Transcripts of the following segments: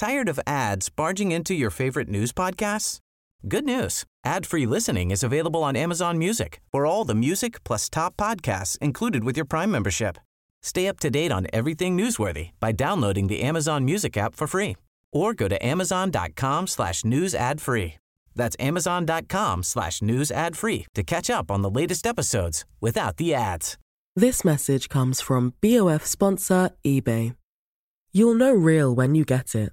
Tired of ads barging into your favorite news podcasts? Good news. Ad-free listening is available on Amazon Music for all the music plus top podcasts included with your Prime membership. Stay up to date on everything newsworthy by downloading the Amazon Music app for free or go to amazon.com slash news ad free. That's amazon.com slash news ad free to catch up on the latest episodes without the ads. This message comes from BOF sponsor eBay. You'll know real when you get it.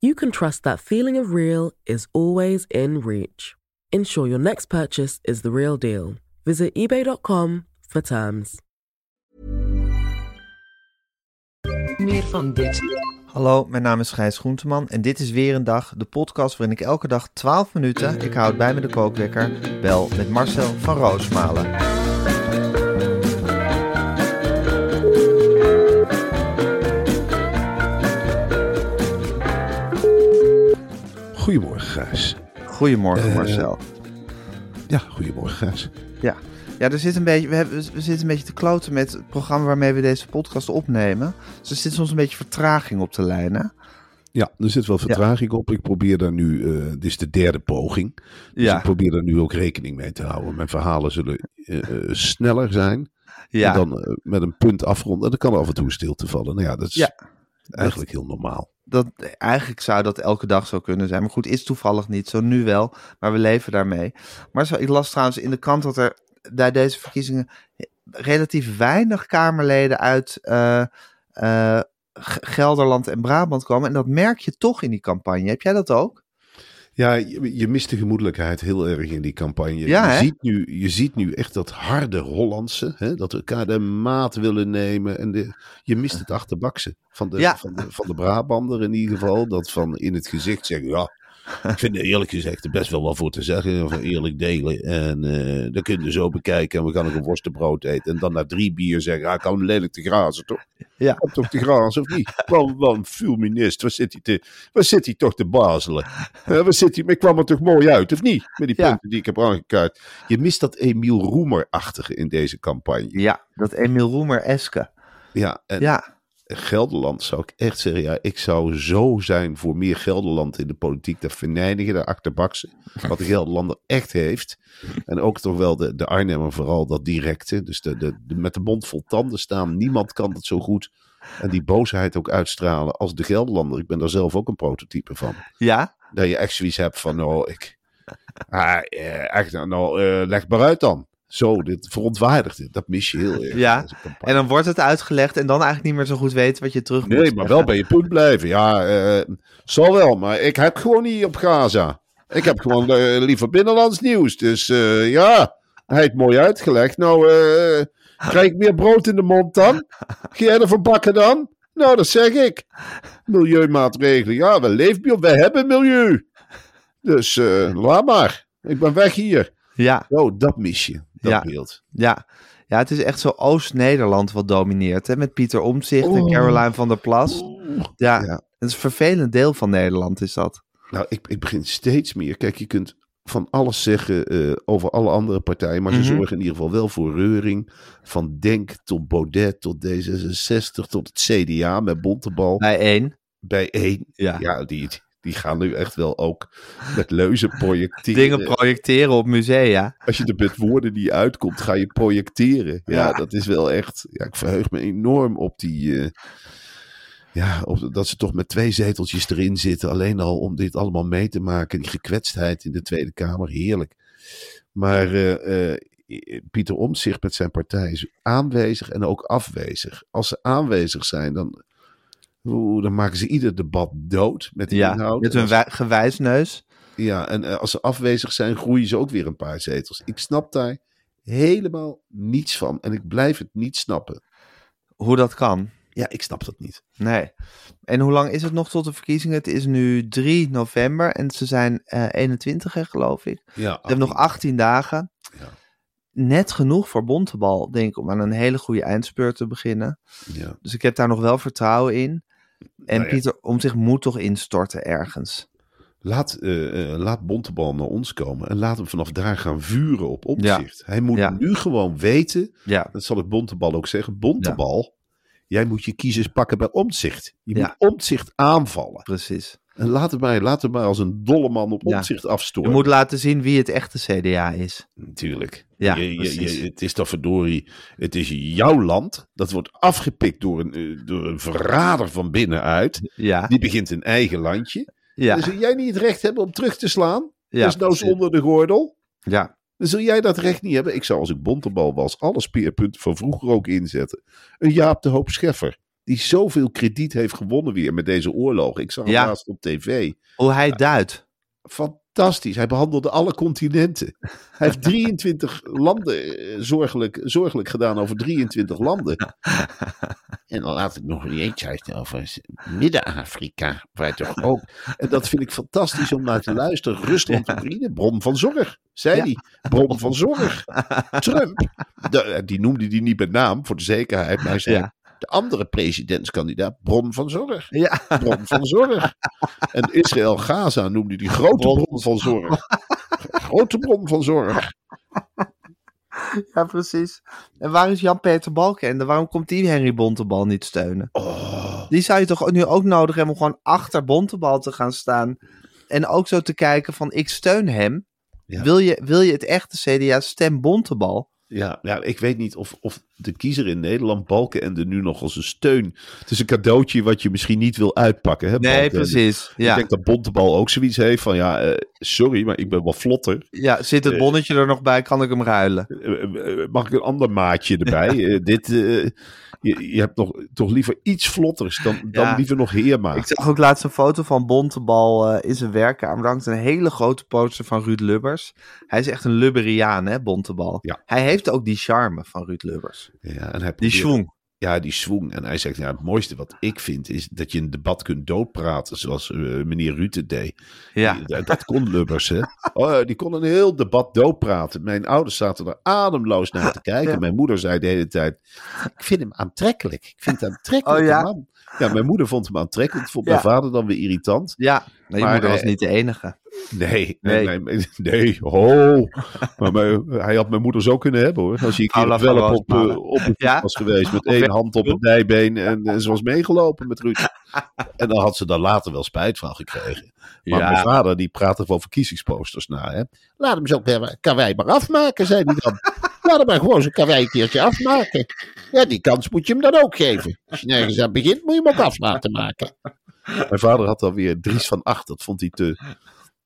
you can trust that feeling of real is always in reach. Ensure your next purchase is the real deal. Visit eBay.com for terms. Meer van dit. Hallo, mijn naam is Gijs Groenteman en dit is weer een dag, de podcast waarin ik elke dag 12 minuten, ik houd bij me de kookwekker, bel met Marcel van Roosmalen. Goedemorgen, Gijs. Goedemorgen Eh, Marcel. Ja, goedemorgen, Gijs. Ja. ja, er zit een beetje, we, hebben, we zitten een beetje te kloten met het programma waarmee we deze podcast opnemen. Dus er zit soms een beetje vertraging op de lijn, hè? Ja, er zit wel vertraging op. Ik probeer daar nu, eh, dit is de derde poging. Dus Ja. ik probeer daar nu ook rekening mee te houden. Mijn verhalen zullen eh, sneller zijn. Ja, En dan met een punt afronden. En dan kan er af en toe stilte vallen. Nou ja, dat is Ja. eigenlijk heel normaal. Dat, eigenlijk zou dat elke dag zo kunnen zijn. Maar goed, is toevallig niet. Zo nu wel, maar we leven daarmee. Maar zo, ik las trouwens in de krant dat er bij deze verkiezingen relatief weinig Kamerleden uit eh, eh, Gelderland en Brabant komen. En dat merk je toch in die campagne. Heb jij dat ook? Ja, je, je mist de gemoedelijkheid heel erg in die campagne. Ja, je, ziet nu, je ziet nu echt dat harde Hollandse. Hè, dat elkaar de maat willen nemen. En de, je mist het achterbakse van de, Ja. van, de, van de Brabander in ieder geval. Dat van in het gezicht zeggen, ja... Ik vind er eerlijk gezegd er best wel wat voor te zeggen. Of eerlijk delen. En eh dan kun je zo bekijken. En we gaan nog een worstenbrood eten. En dan na drie bier zeggen. Ah, ik kan hem lelijk te grazen, toch? Ja. Toch te grazen, of niet? Wel, wel een fulminist. Waar zit hij, te, waar zit hij toch te bazelen? Eh, waar zit hij? Maar ik kwam er toch mooi uit, of niet? Met die Ja. punten die ik heb aangekaart. Je mist dat Emiel Roemer-achtige in deze campagne. Ja, dat Emiel Roemer-eske. Ja, en Ja, Gelderland zou ik echt zeggen, ja, ik zou zo zijn voor meer Gelderland in de politiek. Dat verneinigen, de achterbakse, wat de Gelderlander echt heeft. En ook toch wel de, de Arnhemmer vooral, dat directe. Dus de, de, de- met de mond vol tanden staan, niemand kan dat zo goed. En die boosheid ook uitstralen als de Gelderlander. Ik ben daar zelf ook een prototype van. ja, Dat je echt zoiets hebt van, nou, ik... Ah, eh, echt, nou, eh, leg maar uit dan. Zo, dit verontwaardigt dit. Dat mis je heel erg. Ja, en dan wordt het uitgelegd en dan eigenlijk niet meer zo goed weten wat je terug moet Nee, maar zeggen. wel bij je punt blijven. Ja, eh zal wel, maar ik heb gewoon niet op Gaza. Ik heb gewoon eh, liever binnenlands nieuws. Dus eh, ja, hij heeft mooi uitgelegd. Nou, krijg ik meer brood in de mond dan? Ga jij ervan bakken dan? Nou, dat zeg ik. Milieumaatregelen. Ja, we leven we hebben milieu. Dus laat maar. Ik ben weg hier. Ja, Oh, dat mis je. Dat Ja. beeld. ja. Ja, het is echt zo Oost-Nederland wat domineert. Hè? Met Pieter Omtzigt en. Caroline van der Plas. Ja, Ja. het is een vervelend deel van Nederland is dat. Nou, ik, ik begin steeds meer. Kijk, je kunt van alles zeggen eh, over alle andere partijen. Maar ze Mhm. zorgen in ieder geval wel voor reuring. Van Denk tot Baudet tot D66 tot het CDA met Bontebal. Bij één. Bij één. Ja. Ja, die, die gaan nu echt wel ook met leuzen projecteren. Dingen projecteren op musea. Als je er met woorden die uitkomt, ga je projecteren. Ja, Ja. dat is wel echt. Ja, ik verheug me enorm op die. eh, ja, op, dat ze toch met twee zeteltjes erin zitten. Alleen al om dit allemaal mee te maken. Die gekwetstheid in de Tweede Kamer. Heerlijk. Maar eh, eh, Pieter Omtzigt met zijn partij is aanwezig en ook afwezig. Als ze aanwezig zijn, dan, dan maken ze ieder debat dood met de Ja, inhoud. met hun gewijsneus. ja, en eh, als ze afwezig zijn, groeien ze ook weer een paar zetels. Ik snap daar helemaal niets van. En ik blijf het niet snappen. Hoe dat kan. Ja, ik snap dat niet. Nee. En hoe lang is het nog tot de verkiezingen? Het is nu 3 november en ze zijn eh 21, hè, geloof ik. Ja, Ze hebben nog 18 dagen. Ja. Net genoeg voor Bontebal, denk ik, om aan een hele goede eindspurt te beginnen. Ja. Dus ik heb daar nog wel vertrouwen in. En Nou ja. Pieter om zich moet toch instorten ergens. Laat, eh, eh, laat Bontebal naar ons komen en laat hem vanaf daar gaan vuren op opzicht. Hij moet Ja. nu gewoon weten, Ja, dat zal ik Bontebal ook zeggen, Bontebal, jij moet je kiezers pakken bij omzicht. Je Ja. moet omzicht aanvallen. precies. En laat hem maar, laat maar als een dolle man op Ja. omzicht Je moet laten zien wie het echte CDA is. Natuurlijk. Ja, je, je, het is toch verdorie, het is jouw land. Dat wordt afgepikt door een, eh, door een verrader van binnenuit. Ja, Die begint een eigen landje. ja, Dan zul jij niet het recht hebben om terug te slaan. ja, dus nou precies. onder de gordel. ja. Dan zul jij dat recht niet hebben. Ik zou als ik Bontebal was alle speerpunten van vroeger ook inzetten. Een Jaap de Hoop Scheffer. Die zoveel krediet heeft gewonnen weer met deze oorlog. Ik zag hem Ja. laatst op tv. Hoe hij duidt. Fantastisch. Hij behandelde alle continenten. Hij heeft 23 landen eh, zorgelijk, zorgelijk gedaan over 23 landen. En dan laat ik nog eens uit over Midden-Afrika. Waar toch ook. En dat vind ik fantastisch om naar te luisteren. Rusland, Oekraïne, bron van zorg. Zei Ja. hij. Bron van zorg. Trump. de- die noemde hij niet met naam voor de zekerheid. Maar hij zei. Ja. De andere presidentskandidaat, bron van zorg. Ja, Bron van zorg. En Israël Gaza noemde die grote Bron bron van zorg. Grote bron van zorg. ja, precies. En waar is Jan-Peter Balkenende? Waarom komt die Henry Bontebal niet steunen? Oh, Die zou je toch nu ook nodig hebben om gewoon achter Bontebal te gaan staan. En ook zo te kijken van ik steun hem. Ja. Wil, je, wil je het echte CDA stem Bontebal? ja, ja, ik weet niet of, of de kiezer in Nederland Balkenende nu nog als een steun. Het is een cadeautje wat je misschien niet wil uitpakken. Hè, Nee, precies. Ik Ja. denk dat Bontebal ook zoiets heeft van ja, eh, sorry, maar ik ben wel vlotter. ja, zit het Eh. bonnetje er nog bij, kan ik hem ruilen. Eh, mag ik een ander maatje erbij? Dit, je, je hebt nog, toch liever iets vlotters dan, dan Ja. liever nog Heerma. Ik zag ook laatst een foto van Bontebal in zijn werkkamer. Hangt een hele grote poster van Ruud Lubbers. Hij is echt een Lubberiaan, hè, Bontebal. Ja. Hij heeft ook die charme van Ruud Lubbers. Ja, en hij Die schwung. Ja, die swoon. En hij zegt, ja, het mooiste wat ik vind is dat je een debat kunt doodpraten, zoals eh, meneer Rutte deed. Ja. Die- dat, kon Lubbers, hè. Oh, die kon een heel debat doodpraten. Mijn ouders zaten er ademloos naar te kijken. Ja. Mijn moeder zei de hele tijd, ik vind hem aantrekkelijk. Ik vind hem aantrekkelijk, Oh, ja? man. Ja, mijn moeder vond hem aantrekkelijk. Vond Ja. mijn vader dan weer irritant. Ja, maar je Maar, moeder was eh, niet de enige. Nee, Nee. nee, nee, nee, ho. Maar mijn- hij had mijn moeder zo kunnen hebben hoor. Als hij een keer wel op, op, voet Ja? was geweest met één hand op het dijbeen en, en ze was meegelopen met Ruud. En dan had ze daar later wel spijt van gekregen. Maar Ja. mijn vader die praatte van verkiezingsposters na. Hè. Laat hem zo karwei maar afmaken, zei hij dan. Laat hem maar gewoon zijn karwei een keertje afmaken. Ja, die kans moet je hem dan ook geven. Als je nergens aan begint, moet je hem ook af laten maken. Mijn vader had dan weer Dries van Acht. Dat vond hij te,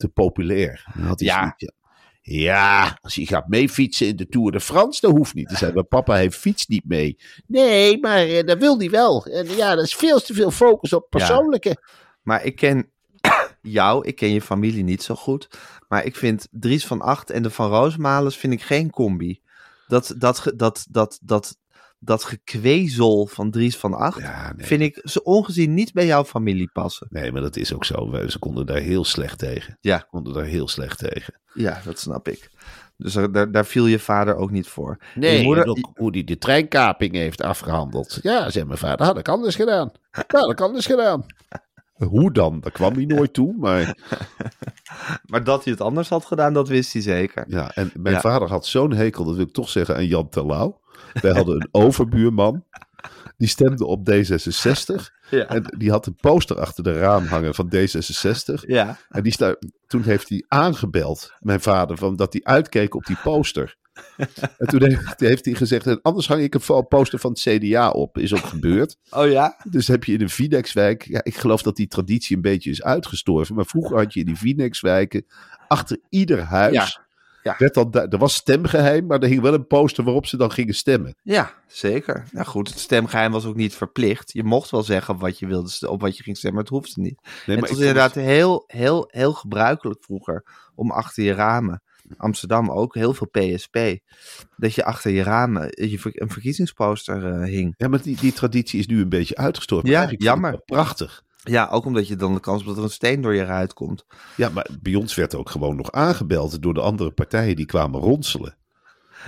te populair. Had hij Ja. zoiets, ja. Als je gaat meefietsen in de Tour de France, dat hoeft niet. Dan zei mijn papa, hij fietst niet mee. Nee, maar eh, dat wil hij wel. En ja, dat is veel te veel focus op persoonlijke. Maar ik ken jou, ik ken je familie niet zo goed. Maar ik vind Dries van Acht en de Van Roosmalens vind ik geen combi. Dat, dat, dat, dat, dat, dat gekwezel van Dries van Acht Ja, nee. vind ik ze ongezien niet bij jouw familie passen. Nee, maar dat is ook zo. We- Ze konden daar heel slecht tegen. Ja. Ze konden daar heel slecht tegen. Ja, dat snap ik. Dus daar, daar viel je vader ook niet voor. Nee, je moeder, ook hoe hij de treinkaping heeft afgehandeld. Ja, zei mijn vader, had ik anders gedaan. Ja, dat ik anders gedaan. Hoe dan? Daar kwam hij nooit toe. Maar maar dat hij het anders had gedaan, dat wist hij zeker. ja, en mijn Ja. vader had zo'n hekel, dat wil ik toch zeggen, aan Jan Terlouw. Wij hadden een overbuurman. Die stemde op D66. Ja. En die had een poster achter de raam hangen van D66. Ja. En die toen heeft hij aangebeld, mijn vader, van dat hij uitkeek op die poster. En toen heeft, heeft hij gezegd, anders hang ik een poster van het CDA op. Is ook gebeurd. Oh ja? Dus heb je in een Vinex-wijk, ja, ik geloof dat die traditie een beetje is uitgestorven. Maar vroeger had je in die Vinex-wijken, achter ieder huis, Ja. Ja. Werd dan, du- er was stemgeheim, maar er hing wel een poster waarop ze dan gingen stemmen. Ja, zeker. Nou goed, het stemgeheim was ook niet verplicht. Je mocht wel zeggen wat je wilde, op wat je ging stemmen, maar het hoefde niet. Nee, het was inderdaad heel, heel, heel gebruikelijk vroeger om achter je ramen, Amsterdam ook, heel veel PSP, dat je achter je ramen je, ver- een verkiezingsposter eh, hing. Ja, maar die, die traditie is nu een beetje uitgestorven. Ja, Eigenlijk jammer. Prachtig. Ja, ook omdat je dan de kans hebt dat er een steen door je ruit komt. Ja, maar bij ons werd ook gewoon nog aangebeld door de andere partijen die kwamen ronselen.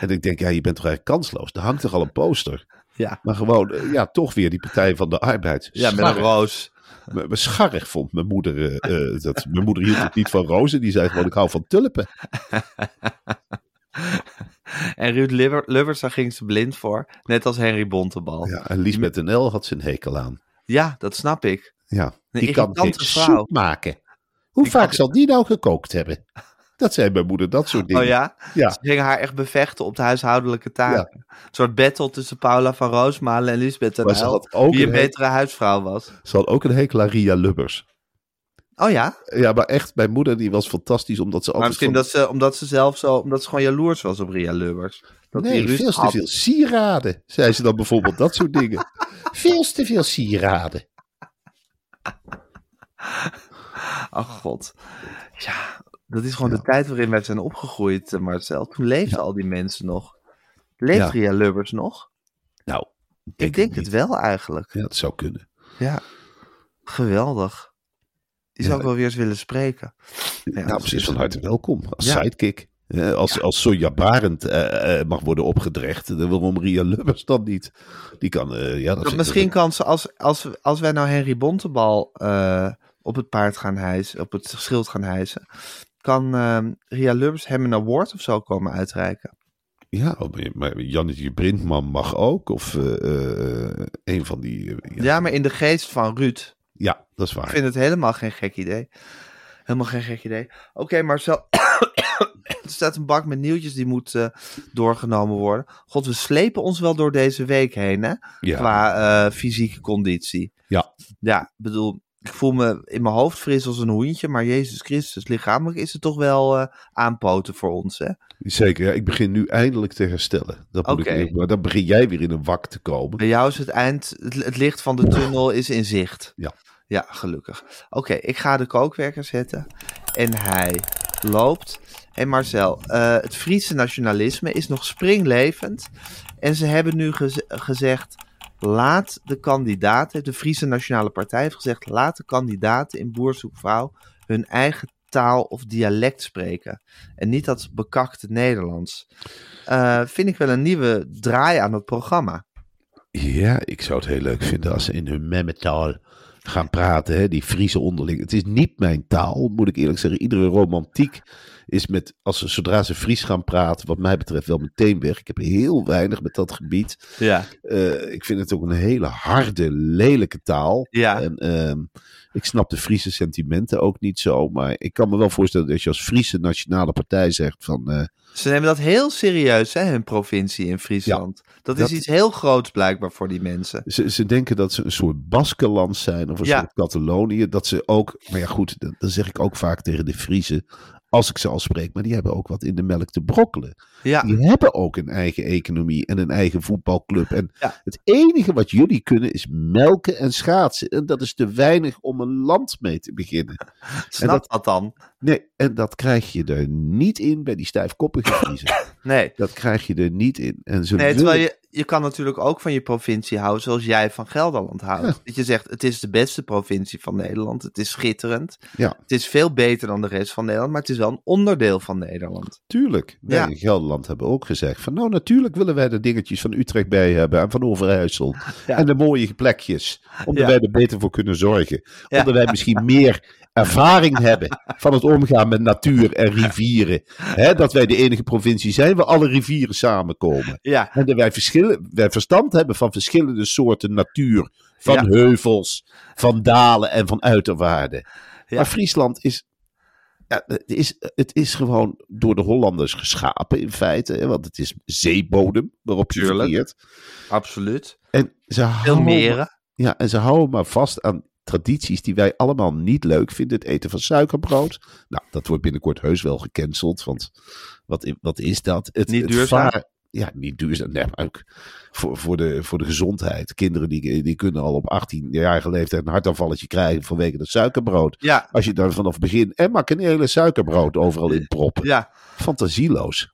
En ik denk, ja, je bent toch eigenlijk kansloos. Er hangt toch al een poster. Ja, Maar gewoon, eh, ja, toch weer die Partij van de Arbeid. ja met een roos. Me- me Scharrig vond mijn moeder eh, eh, dat. Mijn moeder hield het niet van rozen. Die zei gewoon, ik hou van tulpen. En Ruud Lubbers, daar ging ze blind voor. Net als Henry Bontebal. Ja, Ja, en Liesbeth NL had zijn hekel aan. dat snap ik. Ja, Een die kan irritante vrouw. soep maken. Hoe Die vaak kan- zal die nou gekookt hebben? Dat zei mijn moeder, dat soort dingen. Oh ja? Ja. Ze gingen haar echt bevechten op de huishoudelijke taken. Een soort battle tussen Paula van Roosmalen en Lisbeth Maar ze en had ook Wie een betere huisvrouw was. Ze had ook een hekel aan Ria Lubbers. Oh ja? Ja, maar echt, mijn moeder die was fantastisch, omdat ze Maar altijd... misschien dat ze, omdat ze zelf zo, omdat ze gewoon jaloers was op Ria Lubbers. Dat Nee, veel te had. veel sieraden, zei ze dan bijvoorbeeld, dat soort dingen. Veel te veel sieraden. Ach god. Ja, dat is gewoon de tijd waarin wij zijn opgegroeid, eh, Marcel. Toen leefden al die mensen nog. Leeft. Ria Lubbers nog? Nou, Ik denk het wel eigenlijk. Ja, dat zou kunnen. Ja. Geweldig. Die zou ik wel weer eens willen spreken. Ja, nou, is van harte welkom, als sidekick. Eh, als, als Sonja Barend eh, eh, mag worden opgedrecht, dan waarom Ria Lubbers dan niet? Die kan, eh, ja, dat misschien kan ze, als, als, als wij nou Henry Bontebal eh, op het paard gaan hijsen, op het schild gaan hijsen, kan Ria Lubbers hem een award of zo komen uitreiken. Ja, maar- maar Jannetje Brindman mag ook, of eh, eh, een van die... Ja. ja. maar in de geest van Ruud. ja, dat is waar. Ik vind het helemaal geen gek idee. Helemaal geen gek idee. Oké, Marcel. Er staat een bak met nieuwtjes die moet eh, doorgenomen worden. God, we slepen ons wel door deze week heen, hè? Ja. Qua eh, fysieke conditie. Ja. Ja, ik bedoel, ik voel me in mijn hoofd fris als een hoentje, maar Jezus Christus, lichamelijk is het toch wel eh, aanpoten voor ons, hè? Zeker, ja, ik begin nu eindelijk te herstellen. Dat moet ik, maar dan begin jij weer in een wak te komen. Bij jou is het eind, het, het licht van de tunnel is in zicht. Ja. Ja, gelukkig. Oké, ik ga de kookwerker zetten. En hij loopt. En Marcel, eh, het Friese nationalisme is nog springlevend. En ze hebben nu geze- gezegd, laat de kandidaten, de Friese Nationale Partij heeft gezegd, laat de kandidaten in Boer zoekt vrouw hun eigen taal of dialect spreken. En niet dat bekakte Nederlands. Eh, vind ik wel een nieuwe draai aan het programma. Ja, ik zou het heel leuk vinden als ze in hun memmetaal gaan praten, hè, die Friese onderling. Het is niet mijn taal, moet ik eerlijk zeggen. Iedere romantiek is met, als ze, zodra ze Fries gaan praten, wat mij betreft wel meteen weg. Ik heb heel weinig met dat gebied. Ja. Eh, ik vind het ook een hele harde, lelijke taal. Ja. En ehm, ik snap de Friese sentimenten ook niet zo. Maar ik kan me wel voorstellen dat je als Friese nationale partij zegt van... Ze nemen dat heel serieus, hè, hun provincie in Friesland. dat is iets heel groots blijkbaar voor die mensen. Ze, ze denken dat ze een soort Baskenland zijn of een Ja. soort Catalonië. Dat ze ook, maar ja goed, dat, dat zeg ik ook vaak tegen de Friese. Als ik ze al spreek, maar die hebben ook wat in de melk te brokkelen. Ja, Die hebben ook een eigen economie en een eigen voetbalclub. En Ja. het enige wat jullie kunnen is melken en schaatsen. En dat is te weinig om een land mee te beginnen. snap dat- dat dan? Nee, en dat krijg je er niet in bij die stijfkoppige Friesen. Nee. dat krijg je er niet in. En ze Nee, willen- terwijl je, je kan natuurlijk ook van je provincie houden zoals jij van Gelderland houdt. Ja. Dat je zegt, het is de beste provincie van Nederland. Het is schitterend. Ja. Het is veel beter dan de rest van Nederland, maar het is wel een onderdeel van Nederland. Tuurlijk. Wij Ja. in Gelderland hebben ook gezegd van nou natuurlijk willen wij de dingetjes van Utrecht bij hebben en van Overijssel. Ja. En de mooie plekjes. Omdat wij er beter voor kunnen zorgen. Omdat wij misschien meer ervaring hebben van het omgaan met natuur en rivieren. Dat wij de enige provincie zijn waar alle rivieren samenkomen. Ja, En dat wij, verschillen, wij verstand hebben van verschillende soorten natuur. Van Ja. heuvels, van dalen en van uiterwaarden. Ja. Maar Friesland is, ja, het, is, het is gewoon door de Hollanders geschapen in feite. Hè, want het is zeebodem waarop je Tuurlijk. verkeert. absoluut. En ze Veel houden, meren. Ja, en ze houden maar vast aan tradities die wij allemaal niet leuk vinden. Het eten van suikerbrood. Nou, dat wordt binnenkort heus wel gecanceld. Want wat, wat is dat? Het, Niet duurzaam? ja, niet duurzaam. Nee, maar ook voor, voor, de, voor de gezondheid. Kinderen die, die kunnen al op 18-jarige leeftijd een hartaanvalletje krijgen vanwege het suikerbrood. Ja, Als je daar vanaf begin en makanele suikerbrood overal in proppen. ja. Fantasieloos.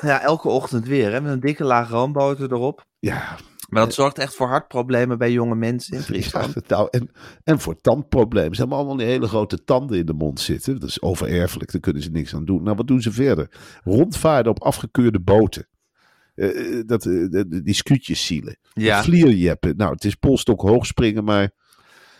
ja, elke ochtend weer. Hè, met een dikke laag roomboter erop. Ja, Maar dat zorgt echt voor hartproblemen bij jonge mensen in Friesland. Ja, nou, en, en voor tandproblemen. Ze hebben allemaal die hele grote tanden in de mond zitten. Dat is overerfelijk, daar kunnen ze niks aan doen. Nou, wat doen ze verder? Rondvaarden op afgekeurde boten. Eh, dat, eh, de- die scootjes zielen. Ja. Vlierjeppen. Nou, het is polstok hoog springen, maar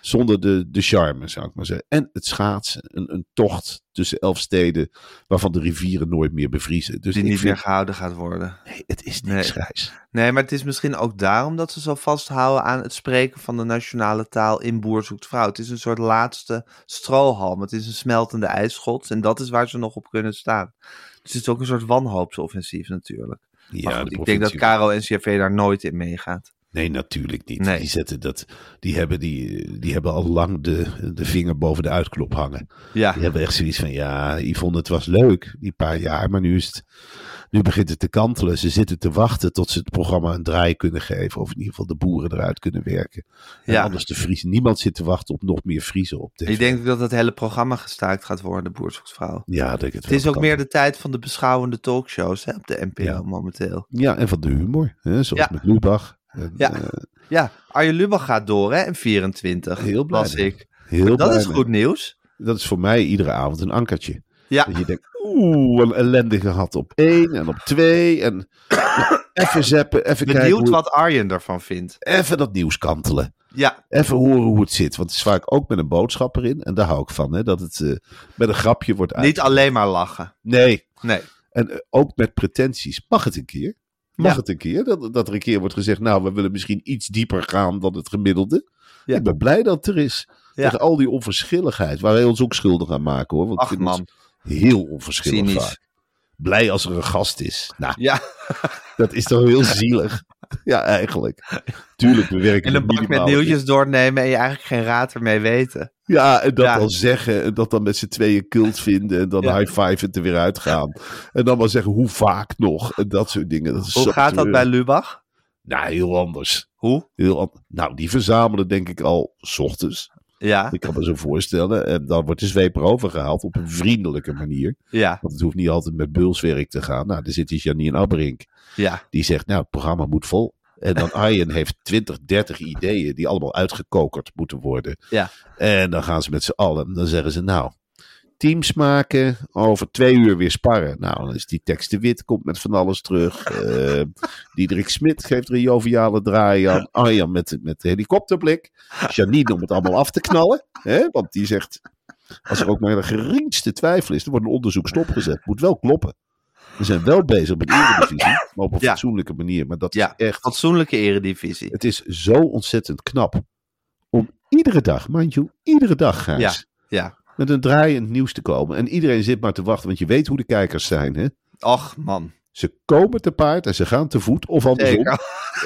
zonder de, de charme, zou ik maar zeggen. En het schaatsen. Een, een tocht tussen elf steden waarvan de rivieren nooit meer bevriezen. Dus Die niet vind- meer gehouden gaat worden. Nee, het is niks, Nee. Nee, maar het is misschien ook daarom dat ze zo vasthouden aan het spreken van de nationale taal in Boer zoekt vrouw. Het is een soort laatste strohalm. Het is een smeltende ijsschot en dat is waar ze nog op kunnen staan. Dus het is ook een soort wanhoopsoffensief natuurlijk. Ja, Maar goed, de ik denk dat Caro en CRV daar nooit in meegaat. Nee, natuurlijk niet. Nee. Die, zetten dat, die, hebben die, die hebben al lang de, de vinger boven de uitklop hangen. Ja, Die hebben echt zoiets van, ja, Yvonne, het was leuk, die paar jaar, maar nu, is het, nu begint het te kantelen. Ze zitten te wachten tot ze het programma een draai kunnen geven, of in ieder geval de boeren eruit kunnen werken. En Ja. anders de Friesen. Niemand zit te wachten op nog meer Friesen op tv. ik denk dat het hele programma gestaakt gaat worden, Boer zoekt vrouw. Ja, denk het Het is wel. ook meer de tijd van de beschouwende talkshows hè, op de NPO Ja. momenteel. Ja, en van de humor, hè, zoals Ja. met Lubach. Ja. eh, Ja, Arjen Lubach gaat door hè, in 24. Heel blij was ik. heel Dat blij is mee. goed nieuws. Dat is voor mij iedere avond een ankertje. Ja, Dat je denkt, oeh, een ellende gehad op één en op twee. En even zeppen, even kijken. benieuwd wat Arjen ervan vindt. Even dat nieuws kantelen. Ja, Even horen hoe het zit. Want het is vaak ook met een boodschap erin. En daar hou ik van. Hè, dat het eh, met een grapje wordt uit. niet alleen maar lachen. Nee. Nee. En eh, ook met pretenties. Mag het een keer? Mag Ja. het een keer? Dat, dat er een keer wordt gezegd, nou, we willen misschien iets dieper gaan dan het gemiddelde. Ja. Ik ben blij dat het er is. Tegen al die onverschilligheid. Waar wij ons ook schuldig aan maken hoor. Want ik Ach ons man, heel onverschillig vaak. Blij als er een gast is. Nou, Ja, dat is toch heel zielig. Ja, eigenlijk. Tuurlijk, we werken en een bak met minimaal. nieuwtjes doornemen en je eigenlijk geen raad ermee weten. Ja, en dat Ja. dan zeggen. En dat dan met z'n tweeën cult vinden. En dan Ja. high five het er weer uitgaan. En dan maar zeggen, hoe vaak nog? En dat soort dingen. Dat is Hoe gaat dat bij Lubach? Nou, heel anders. Hoe? Heel an- nou, die verzamelen denk ik al 's ochtends. Ja, Ik kan me zo voorstellen. En dan wordt de zweep erover gehaald op een vriendelijke manier. ja, Want het hoeft niet altijd met beulswerk te gaan. Nou, dan zit die Janine Abberink. ja. Die zegt, nou, het programma moet vol. En dan Arjen heeft 20, 30 ideeën die allemaal uitgekokerd moeten worden. Ja. En dan gaan ze met z'n allen. Dan zeggen ze, nou, teams maken, over twee uur weer sparren. Nou, dan is die tekst de wit, komt met van alles terug. Eh Diederik Smit geeft er een joviale draai aan. Arjan met, met de helikopterblik. Janine om het allemaal af te knallen. Hè? Want die zegt, als er ook maar de geringste twijfel is, dan wordt een onderzoek stopgezet. Moet wel kloppen. We zijn wel bezig met Eredivisie, maar op een Ja. fatsoenlijke manier. Maar dat Ja. is echt, Fatsoenlijke eredivisie. het is zo ontzettend knap. Om iedere dag, mind you, iedere dag, Gijs, Ja. Ja. Met een draaiend nieuws te komen. En iedereen zit maar te wachten, want je weet hoe de kijkers zijn. Hè? Och man. Ze komen te paard en ze gaan te voet, of andersom.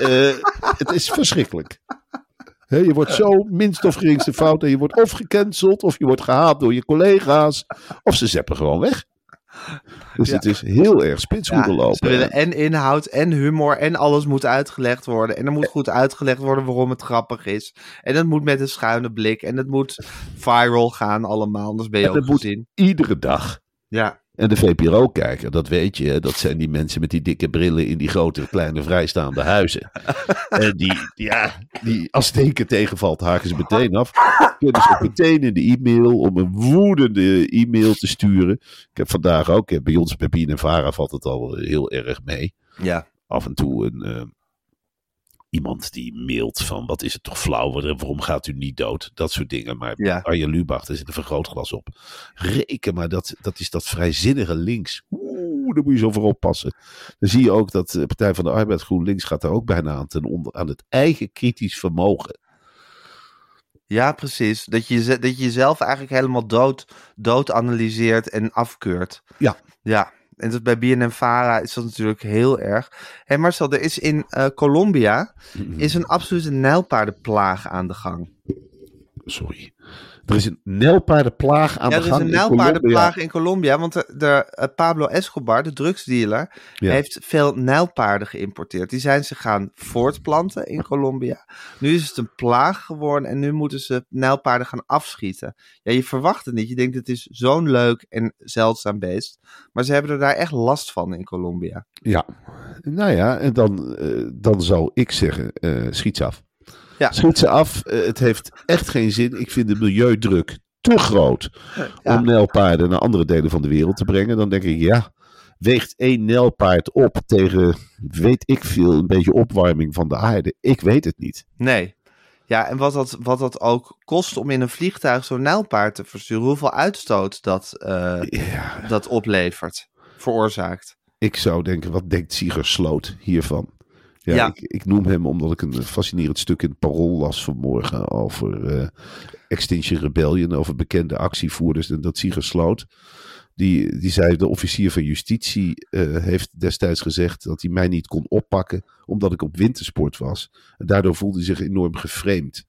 Eh, het is verschrikkelijk. Je wordt zo minst of geringste fout en je wordt of gecanceld, of je wordt gehaat door je collega's, of ze zeppen gewoon weg. Dus Ja. het is heel erg spitshoeden Ja, lopen. ze willen en inhoud en humor en alles moet uitgelegd worden. En er moet goed uitgelegd worden waarom het grappig is. En het moet met een schuine blik. En het moet viral gaan allemaal, anders ben je En ook moet- gezien. Iedere dag. Ja, En de VPRO-kijker, dat weet je, dat zijn die mensen met die dikke brillen in die grote, kleine, vrijstaande huizen. en die, ja, die, als keer tegenvalt, haken ze meteen af. Kunnen ze meteen in de e-mail om een woedende e-mail te sturen. Ik heb vandaag ook, hè, bij ons, bij Bien en Vara valt het al heel erg mee. ja, Af en toe een, eh, iemand die mailt van, wat is het toch flauw, waarom gaat u niet dood? Dat soort dingen. Maar Ja. Arjen Lubach, daar zit een vergrootglas op. Reken maar, dat, dat is dat vrijzinnige links. Oeh, daar moet je zo voor oppassen. Dan zie je ook dat de Partij van de Arbeid GroenLinks gaat daar ook bijna aan ten onder. Aan het eigen kritisch vermogen. ja, precies. Dat je, dat je jezelf eigenlijk helemaal dood, dood analyseert en afkeurt. Ja. Ja, en dat bij BNN-Vara is dat natuurlijk heel erg. Hé Marcel, er is in eh, Colombia is een absolute nijlpaardenplaag aan de gang. sorry. Er is een nijlpaardenplaag aan Ja, de er is gang een nijlpaardenplaag in Colombia. Want de, de, eh, Pablo Escobar, de drugsdealer, Ja. heeft veel nijlpaarden geïmporteerd. Die zijn ze gaan voortplanten in Colombia. Nu is het een plaag geworden en nu moeten ze nijlpaarden gaan afschieten. Ja, je verwacht het niet. Je denkt het is zo'n leuk en zeldzaam beest. Maar ze hebben er daar echt last van in Colombia. Ja, nou ja, en dan, eh, dan zou ik zeggen, eh, schiet ze af. Ja. Schiet ze af. Eh, het heeft echt geen zin. Ik vind de milieudruk te groot Ja. om nijlpaarden naar andere delen van de wereld te brengen. Dan denk ik, ja, weegt één nijlpaard op tegen, weet ik veel, een beetje opwarming van de aarde. Ik weet het niet. Nee. Ja, en wat dat, wat dat ook kost om in een vliegtuig zo'n nijlpaard te versturen. Hoeveel uitstoot dat, eh, Ja, dat oplevert, veroorzaakt. ik zou denken, wat denkt Sieger Sloot hiervan? Ja, Ja. Ik, ik noem hem omdat ik een fascinerend stuk in het Parool las vanmorgen over eh, Extinction Rebellion, over bekende actievoerders. En dat Sieger Sloot, die, die zei, de officier van justitie eh, heeft destijds gezegd dat hij mij niet kon oppakken omdat ik op wintersport was. En daardoor voelde hij zich enorm geframed.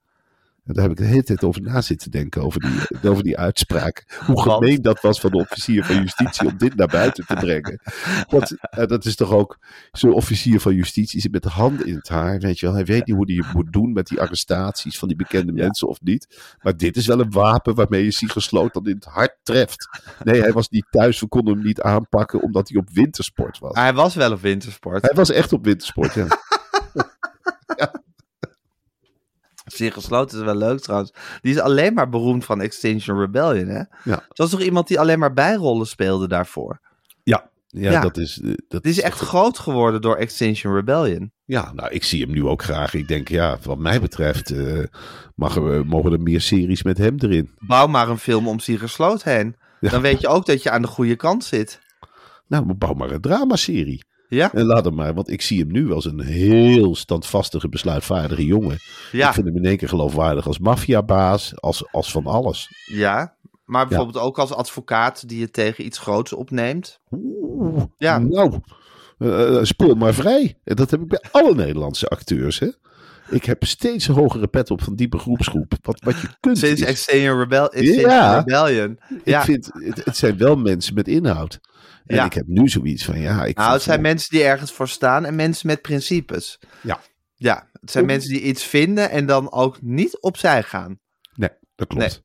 En daar heb ik de hele tijd over na zitten denken, over die, over die uitspraak. Hoe Want? gemeen dat was van de officier van justitie om dit naar buiten te brengen. Dat, eh, dat is toch ook zo'n officier van justitie zit met de handen in het haar. Weet je wel. Hij weet niet hoe hij het moet doen met die arrestaties van die bekende mensen of niet. Maar dit is wel een wapen waarmee je Sieger Sloot dan in het hart treft. Nee, hij was niet thuis. We konden hem niet aanpakken omdat hij op wintersport was. Maar hij was wel op wintersport. Hij was echt op wintersport, ja. Gesloten is wel leuk trouwens. Die is alleen maar beroemd van Extinction Rebellion, hè? Ja. Er was toch iemand die alleen maar bijrollen speelde daarvoor? Ja, ja, Ja. dat is... eh, Dat is echt groot geworden door Extinction Rebellion. Ja, nou, ik zie hem nu ook graag. Ik denk, ja, wat mij betreft eh, mag er, mogen er meer series met hem erin. Bouw maar een film om Siegersloot heen. Ja. Dan weet je ook dat je aan de goede kant zit. Nou, maar bouw maar een dramaserie. Ja, En laat hem maar, want ik zie hem nu als een heel standvastige, besluitvaardige jongen. ja, Ik vind hem in één keer geloofwaardig als maffiabaas, als, als van alles. ja. Maar bijvoorbeeld ook als advocaat die je tegen iets groots opneemt. Oeh, Ja. nou, speel maar vrij. En dat heb ik bij alle Nederlandse acteurs, hè. Ik heb steeds een hogere pet op van diepe groepsgroep. Wat, wat je kunt Sinds is- Extinction, Rebel Extinction Ja. Rebellion. Ja, Ik vind, het, het zijn wel mensen met inhoud. En Ja. ik heb nu zoiets van, ja... Ik nou, het zijn mensen die ergens voor staan en mensen met principes. Ja. Ja, het zijn mensen die iets vinden en dan ook niet opzij gaan. Nee, dat klopt.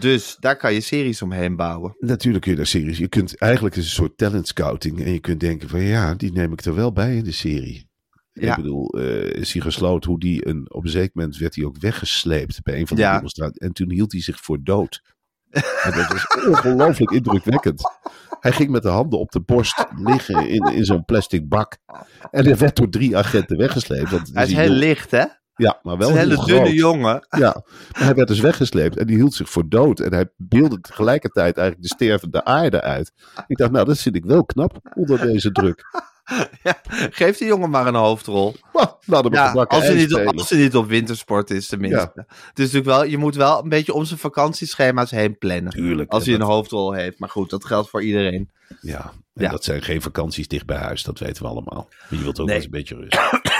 Dus daar kan je series omheen bouwen. Natuurlijk kun je daar series... Je kunt, eigenlijk is een soort talent scouting. En je kunt denken van, ja, die neem ik er wel bij in de serie. Ja. Ik bedoel, eh Sigurd Sloot, hoe die een, op een zeker moment werd hij ook weggesleept bij een van de Ja. demonstraties. En toen hield hij zich voor dood. En dat was ongelooflijk indrukwekkend. Hij ging met de handen op de borst liggen in, in zo'n plastic bak. En hij werd door drie agenten weggesleept. Hij is heel licht, hè? Ja, maar wel een hele dunne jongen. Ja, maar hij werd dus weggesleept en die hield zich voor dood. En hij beelde tegelijkertijd eigenlijk de stervende aarde uit. Ik dacht, nou, dat vind ik wel knap onder deze druk. Ja, geef die jongen maar een hoofdrol. Een Ja, als hij, niet, spelen. als hij niet op wintersport is, tenminste. Is natuurlijk wel, je moet wel een beetje om zijn vakantieschema's heen plannen. Tuurlijk. Als hij een dat- hoofdrol heeft. Maar goed, dat geldt voor iedereen. Ja, en dat zijn geen vakanties dicht bij huis, dat weten we allemaal. Maar je wilt ook Nee. wel eens een beetje rust.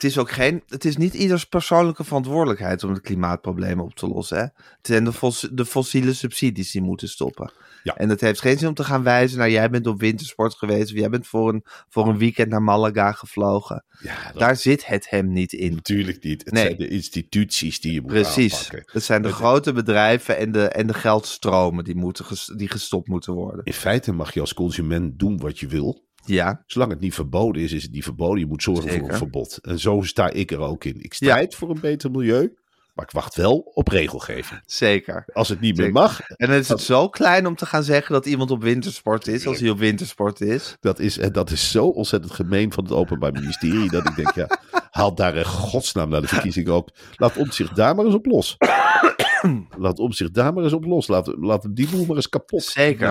Het is ook geen, het is niet ieders persoonlijke verantwoordelijkheid om het klimaatprobleem op te lossen. Hè? Het zijn de, fos, de fossiele subsidies die moeten stoppen. Ja. En het heeft geen zin om te gaan wijzen naar jij bent op wintersport geweest. Of jij bent voor een, voor een weekend naar Malaga gevlogen. Ja, dat Daar zit het hem niet in. natuurlijk niet. Het Nee. zijn de instituties die je moet Precies. aanpakken. Het zijn de grote bedrijven en de, en de geldstromen die, moeten ges- die gestopt moeten worden. In feite mag je als consument doen wat je wil. Ja, Zolang het niet verboden is, is het niet verboden. Je moet zorgen voor een verbod. En zo sta ik er ook in. Ik strijd voor een beter milieu, maar ik wacht wel op regelgeving. zeker. Als het niet meer mag, En dan is het zo klein om te gaan zeggen dat iemand op wintersport is, als hij op wintersport is. dat is, en dat is zo ontzettend gemeen van het Openbaar Ministerie, dat ik denk, ja, haal daar in godsnaam naar de verkiezingen ook. Laat om zich daar maar eens op los. Laat om zich daar maar eens op los. Laat, laat die boel maar eens kapot Zeker.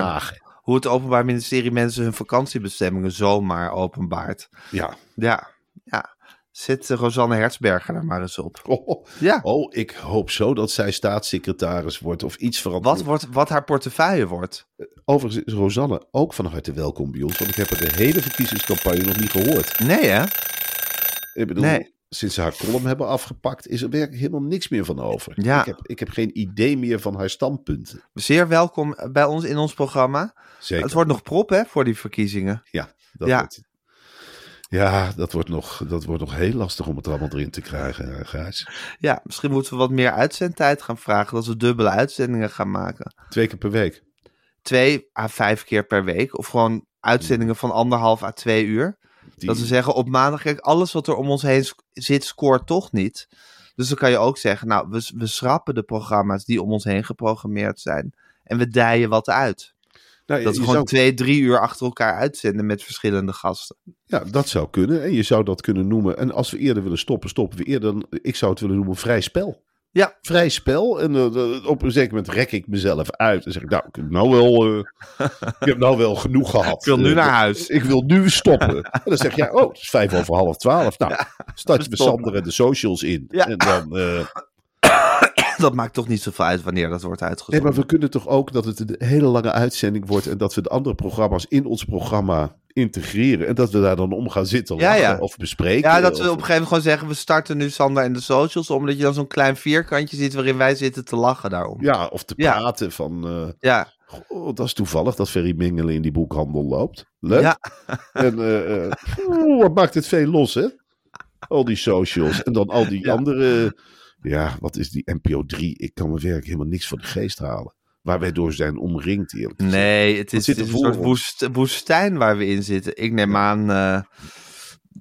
Hoe het Openbaar Ministerie mensen hun vakantiebestemmingen zomaar openbaart. Ja. Ja, ja. Zet eh, Rosanne Hertzberger er maar eens op. Oh, Ja. oh, ik hoop zo dat zij staatssecretaris wordt of iets Wat, verantwoord. wordt, wat haar portefeuille wordt. Overigens is Rosanne ook van harte welkom bij ons, want ik heb haar de hele verkiezingscampagne nog niet gehoord. Nee, hè? Ik bedoel, Nee. Sinds ze haar column hebben afgepakt, is er werkelijk helemaal niks meer van over. Ja. Ik, heb, ik heb geen idee meer van haar standpunten. Zeer welkom bij ons in ons programma. Zeker. Het wordt nog prop hè, voor die verkiezingen. Ja, dat Ja. wordt... Ja, dat wordt, nog, dat wordt nog heel lastig om het er allemaal erin te krijgen, Gijs. Ja, misschien moeten we wat meer uitzendtijd gaan vragen. Dat we dubbele uitzendingen gaan maken. Twee keer per week. Twee à vijf keer per week. Of gewoon uitzendingen van anderhalf à twee uur. Die- Dat we zeggen op maandag, kijk, alles wat er om ons heen zit, scoort toch niet. Dus dan kan je ook zeggen, nou, we, we schrappen de programma's die om ons heen geprogrammeerd zijn. En we dijen wat uit. Nou, Dat we gewoon zou- twee, drie uur achter elkaar uitzenden met verschillende gasten. Ja, dat zou kunnen. En je zou dat kunnen noemen. En als we eerder willen stoppen, stoppen we eerder. Ik zou het willen noemen vrij spel. Ja. Vrij spel. En eh, op een zeker moment rek ik mezelf uit. En zeg ik, nou, ik heb nou wel, eh, ik heb nou wel genoeg gehad. Ik wil nu Eh, naar huis. Ik wil nu stoppen. En dan zeg je, oh, het is vijf over half twaalf. Nou, start je met. Sander en de socials in. Ja. En dan... Dat maakt toch niet zoveel uit wanneer dat wordt Nee, uitgezonden. maar we kunnen toch ook dat het een hele lange uitzending wordt en dat we de andere programma's in ons programma integreren en dat we daar dan om gaan zitten Ja, of bespreken. Ja, dat we of- op een gegeven moment gewoon zeggen, we starten nu Sander en de socials. Omdat je dan zo'n klein vierkantje ziet waarin wij zitten te lachen daarom. Ja, of te Ja. praten van, eh, Ja, goh, dat is toevallig dat Ferry Mingelen in die boekhandel loopt. Leuk. Ja. En oeh, wat maakt het veel los, hè? Al die socials en dan al die Ja. andere, ja, wat is die NPO 3? Ik kan me werkelijk helemaal niks van de geest halen. Waar wij door zijn omringd, eerlijk gezegd. nee, het is, het is een voor soort woest- woestijn waar we in zitten. Ik neem aan, eh,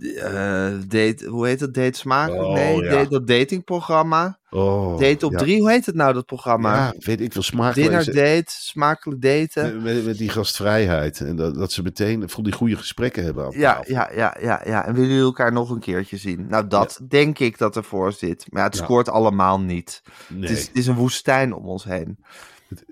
eh, date, hoe heet dat? Date smakelijk? Oh, nee, ja. date, dat datingprogramma. Oh, date op ja. drie, hoe heet het nou, dat programma? Ja, weet ik veel smakelijk. Dinner date, smakelijk daten. Met, die gastvrijheid. En dat, dat ze meteen van die goede gesprekken hebben aan Ja, ja, ja, ja, ja. En willen jullie elkaar nog een keertje zien? Nou, dat denk ik dat ervoor zit. Maar het scoort allemaal niet. Nee, Het, is, het is een woestijn om ons heen.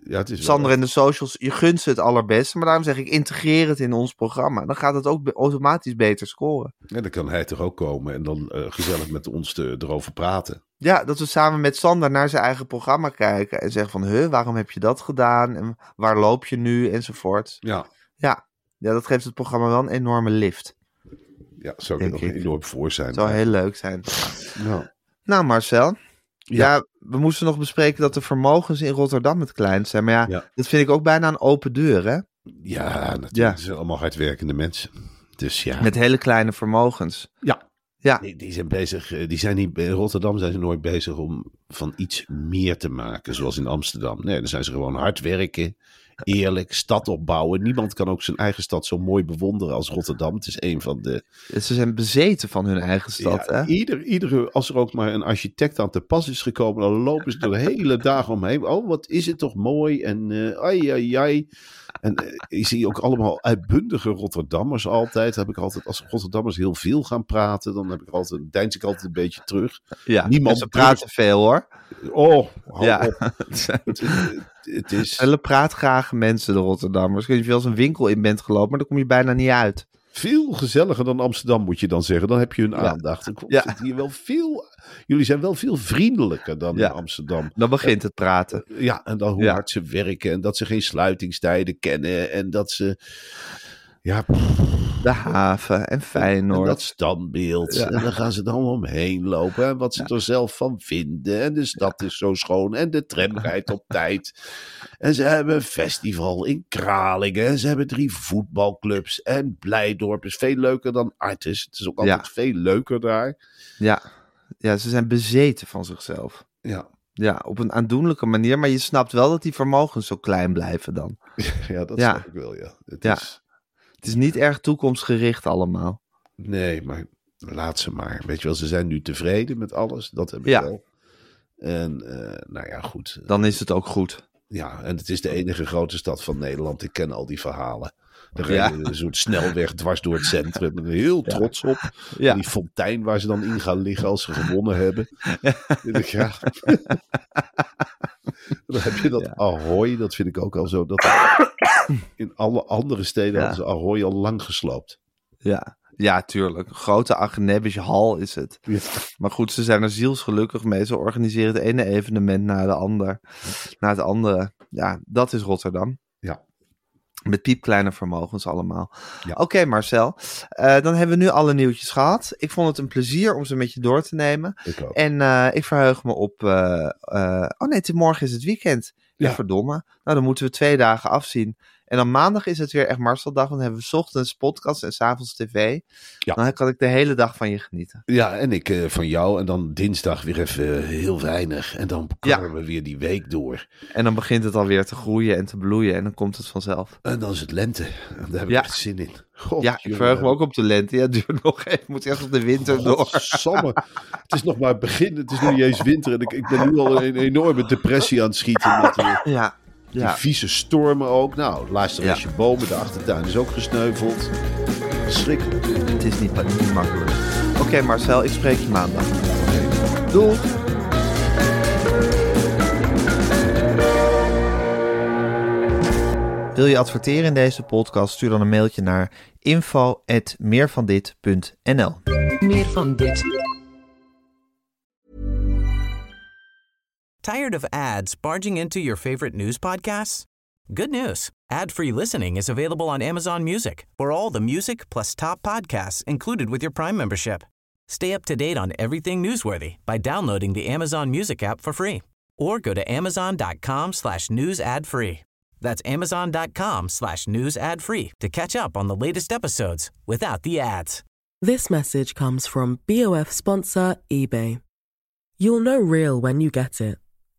Ja, het is wel- Sander en de socials, je gunt ze het allerbeste. Maar daarom zeg ik, integreer het in ons programma. Dan gaat het ook automatisch beter scoren. En dan kan hij toch ook komen en dan eh, gezellig met ons te, erover praten. Ja, dat we samen met Sander naar zijn eigen programma kijken. En zeggen van, huh, waarom heb je dat gedaan? En waar loop je nu? Enzovoort. Ja, Ja, ja dat geeft het programma wel een enorme lift. ja zou ik er nog ik. enorm voor zijn. Het zou heel leuk zijn. Ja. Nou, Marcel. Ja. Ja. we moesten nog bespreken dat de vermogens in Rotterdam het kleinst zijn. Maar ja, Ja. dat vind ik ook bijna een open deur, hè? ja, natuurlijk. Ja. Het zijn allemaal hardwerkende mensen. Dus ja, Met hele kleine vermogens. Ja. Ja, die, die zijn bezig. eh, Die zijn niet, in Rotterdam zijn ze nooit bezig om van iets meer te maken, zoals in Amsterdam. Nee, dan zijn ze gewoon hard werken, eerlijk, stad opbouwen. Niemand kan ook zijn eigen stad zo mooi bewonderen als Rotterdam. Het is een van de ze zijn bezeten van hun eigen stad, Ja, hè? ieder, iedere, als er ook maar een architect aan te pas is gekomen, dan lopen ze er de hele dagen omheen. Oh, wat is het toch mooi en eh ai, ai, ai. En eh, ik zie ook allemaal uitbundige Rotterdammers altijd. Heb ik altijd. Als Rotterdammers heel veel gaan praten, dan heb ik altijd, deins ik altijd een beetje terug. Ja, niemand ze praten veel, hoor. Oh, Ja. op. Het zijn Het, is hele praatgrage mensen, de Rotterdammers. Ik of je wel eens een winkel in bent gelopen, maar dan kom je bijna niet uit. veel gezelliger dan Amsterdam, moet je dan zeggen. Dan heb je hun aandacht. Dan komt Ja. het hier wel veel, jullie zijn wel veel vriendelijker dan Ja. in Amsterdam. Dan begint het praten. Ja, en dan hoe Ja. hard ze werken en dat ze geen sluitingstijden kennen en dat ze. Ja, De haven en en Feyenoord. dat standbeeld. Ja. En dan gaan ze allemaal omheen lopen. En wat ze er zelf van vinden. En de stad is zo schoon. En de tram rijdt op tijd. En ze hebben een festival in Kralingen. En ze hebben drie voetbalclubs. En Blijdorp is veel leuker dan Artis. Het is ook altijd veel leuker daar. Ja. ja, ze zijn bezeten van zichzelf. Ja, Ja, op een aandoenlijke manier, maar je snapt wel dat die vermogens zo klein blijven dan. ja dat Ja. snap ik wel, ja. Het Ja. is, Het is niet erg toekomstgericht allemaal. Nee, maar laat ze maar. Weet je wel, ze zijn nu tevreden met alles. Dat heb ik Ja. wel. En eh, nou ja, goed. Dan is het ook goed. Ja, en het is de enige grote stad van Nederland. Ik ken al die verhalen. Er Ja. een soort snelweg dwars door het centrum. Heel trots op. Ja. Die fontein waar ze dan in gaan liggen als ze gewonnen hebben. Ja. dan heb je dat. Ahoy. Dat vind ik ook al zo. Dat in alle andere steden Ja. hadden ze Ahoy al lang gesloopt. Ja, ja tuurlijk. Grote Agenebische hal is het. Ja. Maar goed, ze zijn er zielsgelukkig mee. Ze organiseren het ene evenement na, de ander, na het andere. Ja, dat is Rotterdam. Met piepkleine vermogens allemaal. Ja. Oké Marcel, Eh, dan hebben we nu alle nieuwtjes gehad. Ik vond het een plezier om ze met je door te nemen. Ik ook. En eh, ik verheug me op... eh, oh nee, morgen is het weekend. Ja. Ja. verdomme. Nou, dan moeten we twee dagen afzien. En dan maandag is het weer echt Marceldag. Dan hebben we 's ochtends podcast en 's avonds tv. Ja. Dan kan ik de hele dag van je genieten. Ja, en ik eh, van jou. En dan dinsdag weer even eh, heel weinig. En dan karren we weer die week door. En dan begint het alweer te groeien en te bloeien. En dan komt het vanzelf. En dan is het lente. En daar heb Ja. ik echt zin in. God, ja, ik jongen. verheug me ook op de lente. Ja, het duurt nog even. Moet echt op de winter door. Godsamme. het is nog maar het begin. Het is nog niet eens winter. En ik, ik ben nu al een enorme depressie aan het schieten. Met Ja, die vieze stormen ook. Nou, luister Ja. eens je bomen. De achtertuin is ook gesneuveld. Schrikkelijk. Het is niet, niet makkelijk. Oké Marcel, ik spreek je maandag. Doei. Wil je adverteren in deze podcast? Stuur dan een mailtje naar info.meervandit.nl Meer van dit. Tired of ads barging into your favorite news podcasts? Good news. Ad-free listening is available on Amazon Music for all the music plus top podcasts included with your Prime membership. Stay up to date on everything newsworthy by downloading the Amazon Music app for free or go to amazon.com slash news ad free. That's amazon.com slash news ad free to catch up on the latest episodes without the ads. This message comes from BOF sponsor eBay. You'll know real when you get it.